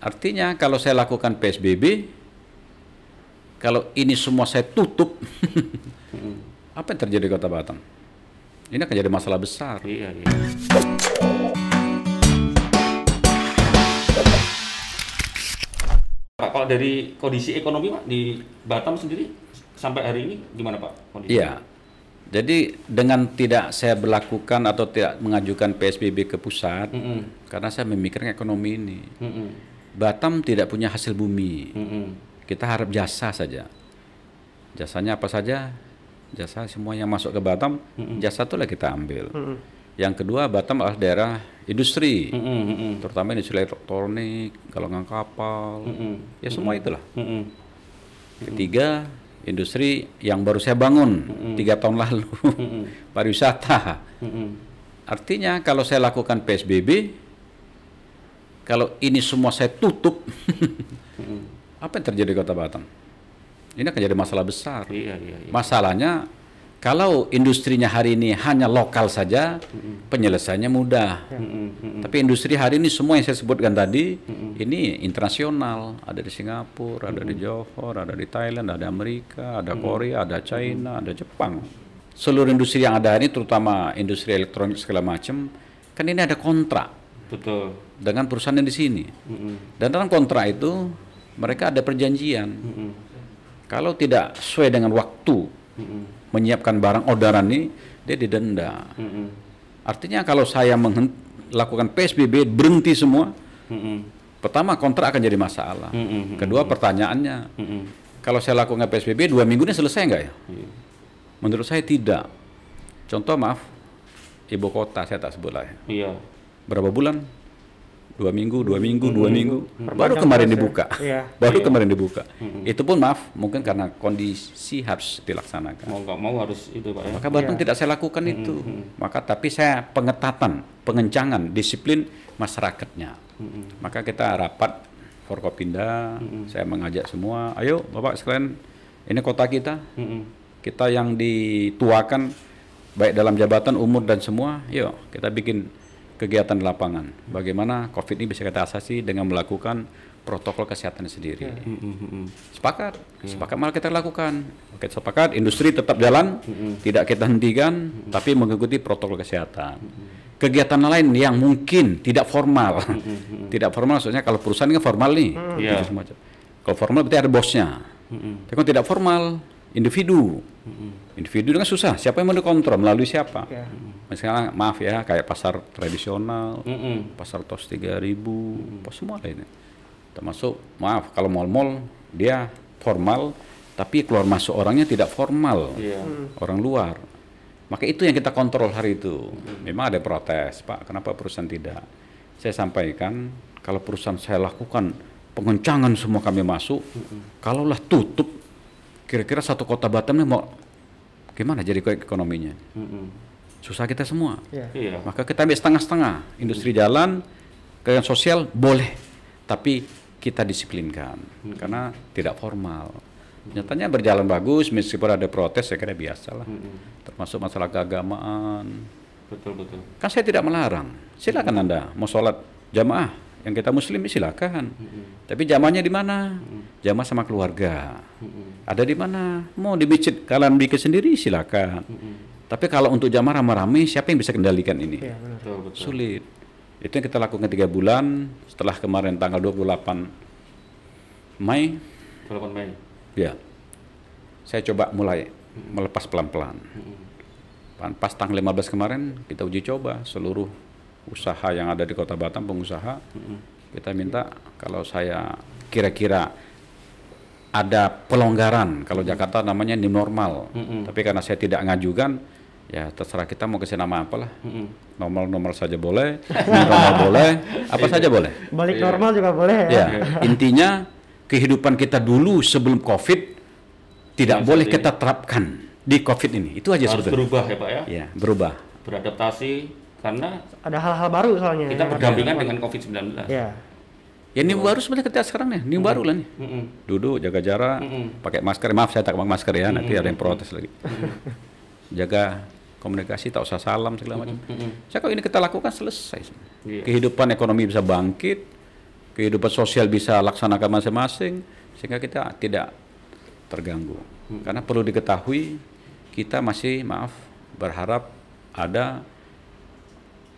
Artinya kalau saya lakukan PSBB, kalau ini semua saya tutup, apa yang terjadi di Kota Batam? Ini akan jadi masalah besar. Iya, iya. Pak, kalau dari kondisi ekonomi Pak di Batam sendiri sampai hari ini gimana Pak kondisi? Iya. Jadi dengan tidak saya berlakukan atau tidak mengajukan PSBB ke pusat, Mm-mm. karena saya memikirkan ekonomi ini. Mm-mm. Batam tidak punya hasil bumi. Mm-mm. Kita harap jasa saja. Jasanya apa saja? Jasa semua yang masuk ke Batam, jasa itulah kita ambil. Yang kedua, Batam adalah daerah industri, Mm-mm. Mm-mm. terutama industri elektronik, galongan kapal, Mm-mm. ya semua itulah. Mm-mm. Ketiga, industri yang baru saya bangun tiga tahun lalu, pariwisata. Mm-mm. Artinya kalau saya lakukan PSBB, kalau ini semua saya tutup, apa yang terjadi di Kota Batam? Ini akan jadi masalah besar. Iya, iya, iya. Masalahnya kalau industrinya hari ini hanya lokal saja, penyelesaiannya mudah. Mm-mm. Tapi industri hari ini semua yang saya sebutkan tadi, ini internasional. Ada di Singapura, ada di Johor, ada di Thailand, ada Amerika, ada Korea, ada China, ada Jepang. Seluruh industri yang ada ini, terutama industri elektronik segala macam, kan ini ada kontrak Betul. dengan perusahaan yang di sini. Mm-mm. Dan dalam kontrak itu mereka ada perjanjian. Mm-mm. Kalau tidak sesuai dengan waktu Mm-mm. menyiapkan barang orderan ini, dia didenda. Mm-mm. Artinya kalau saya melakukan PSBB berhenti semua, Mm-mm. pertama kontrak akan jadi masalah. Mm-mm. Kedua pertanyaannya, Mm-mm. kalau saya lakukan PSBB dua minggu ini selesai nggak ya? Iya. Menurut saya tidak. Contoh maaf, ibu kota saya tak sebut lah ya. Iya. Berapa bulan? Dua minggu, dua minggu, dua minggu. Baru Perpanjang kemarin ya? dibuka. Iya. Baru Iya. kemarin dibuka. Itu pun maaf, mungkin karena kondisi harus dilaksanakan. Mau nggak mau harus itu Pak ya. Maka Batam Iya. tidak saya lakukan itu. Maka tapi saya pengetatan, pengencangan disiplin masyarakatnya. Maka kita rapat Forkopinda, saya mengajak semua, ayo Bapak sekalian, ini kota kita, Mm-mm. kita yang dituakan baik dalam jabatan umur dan semua, yuk kita bikin kegiatan di lapangan. Bagaimana COVID ini bisa kita atasi dengan melakukan protokol kesehatan sendiri. Mm-mm. Sepakat, sepakat malah kita lakukan. Oke, sepakat industri tetap jalan, tidak kita hentikan, tapi mengikuti protokol kesehatan. Kegiatan lain yang mungkin tidak formal, tidak formal maksudnya kalau perusahaan ini kan formal nih, Iya. gitu semacam. Kalau formal berarti ada bosnya. Mm-mm. Tapi kalau tidak formal, individu. Individu itu kan susah. Siapa yang mau dikontrol melalui siapa? Ya. Misalnya maaf ya, kayak pasar tradisional, Mm-mm. pasar tos 3000, apa semua lainnya. Termasuk maaf kalau mal-mal dia formal tapi keluar masuk orangnya tidak formal. Iya. Orang luar. Maka itu yang kita kontrol hari itu. Memang ada protes, Pak, kenapa perusahaan tidak? Saya sampaikan kalau perusahaan saya lakukan pengencangan semua kami masuk, kalaulah tutup kira-kira satu kota Batam ini mau gimana jadi ekonominya? Mm-mm. Susah kita semua. Ya. Iya. Maka kita ambil setengah-setengah. Industri jalan, kegiatan sosial boleh, tapi kita disiplinkan karena tidak formal. Nyatanya berjalan bagus meskipun ada protes saya kira biasa lah. Termasuk masalah keagamaan. Betul betul. Kan saya tidak melarang. Silakan Anda mau sholat jamaah yang kita muslim silakan. Tapi jamaahnya di mana? Jamaah sama keluarga. Ada di mana? Mau di masjid kalian bikin sendiri silakan. Tapi kalau untuk jamaah ramai-ramai siapa yang bisa kendalikan ini? Iya, benar. Betul betul. sulit. Itu yang kita lakukan tiga bulan setelah kemarin tanggal 28 Mei, 8 Mei. ya saya coba mulai melepas pelan-pelan. Pas tanggal 15 kemarin kita uji coba seluruh usaha yang ada di Kota Batam pengusaha kita minta kalau saya kira-kira ada pelonggaran. Kalau Jakarta namanya new normal. Tapi karena saya tidak ngajukan ya terserah kita mau kasih nama apalah. Normal-normal saja boleh new normal boleh apa saja boleh. Balik normal juga boleh ya. ya intinya kehidupan kita dulu sebelum covid tidak Yang boleh seperti kita terapkan di covid ini. Itu aja Harus sebetulnya. berubah ya Pak ya. ya berubah. Beradaptasi karena Ada hal-hal baru soalnya. kita yang berdampingan harus dengan COVID-19. dilakukan. Ya. ini baru sebenarnya kita sekarang nih ini baru lah nih Mm-mm. duduk jaga jarak Mm-mm. pakai masker maaf saya tak pakai masker ya nanti ada yang protes lagi jaga komunikasi tak usah salam segala macam Mm-mm. saya kalau ini kita lakukan selesai Iya. kehidupan ekonomi bisa bangkit kehidupan sosial bisa laksanakan masing-masing sehingga kita tidak terganggu. Karena perlu diketahui kita masih maaf berharap ada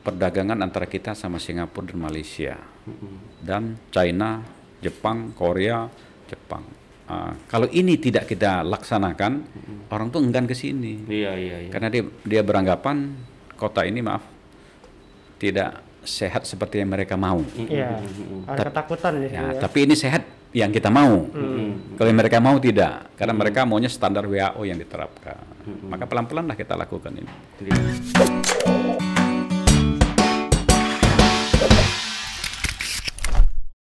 perdagangan antara kita sama Singapura dan Malaysia dan China, Jepang, Korea, Jepang. Ah, kalau ini tidak kita laksanakan, orang tuh enggan ke sini Iya iya iya. karena dia dia beranggapan kota ini maaf tidak sehat seperti yang mereka mau. Iya. Ada ketakutan. Ya, ya. tapi ini sehat yang kita mau. Kalau yang mereka mau tidak, karena mereka maunya standar WHO yang diterapkan. Maka pelan-pelan lah kita lakukan ini. Jadi-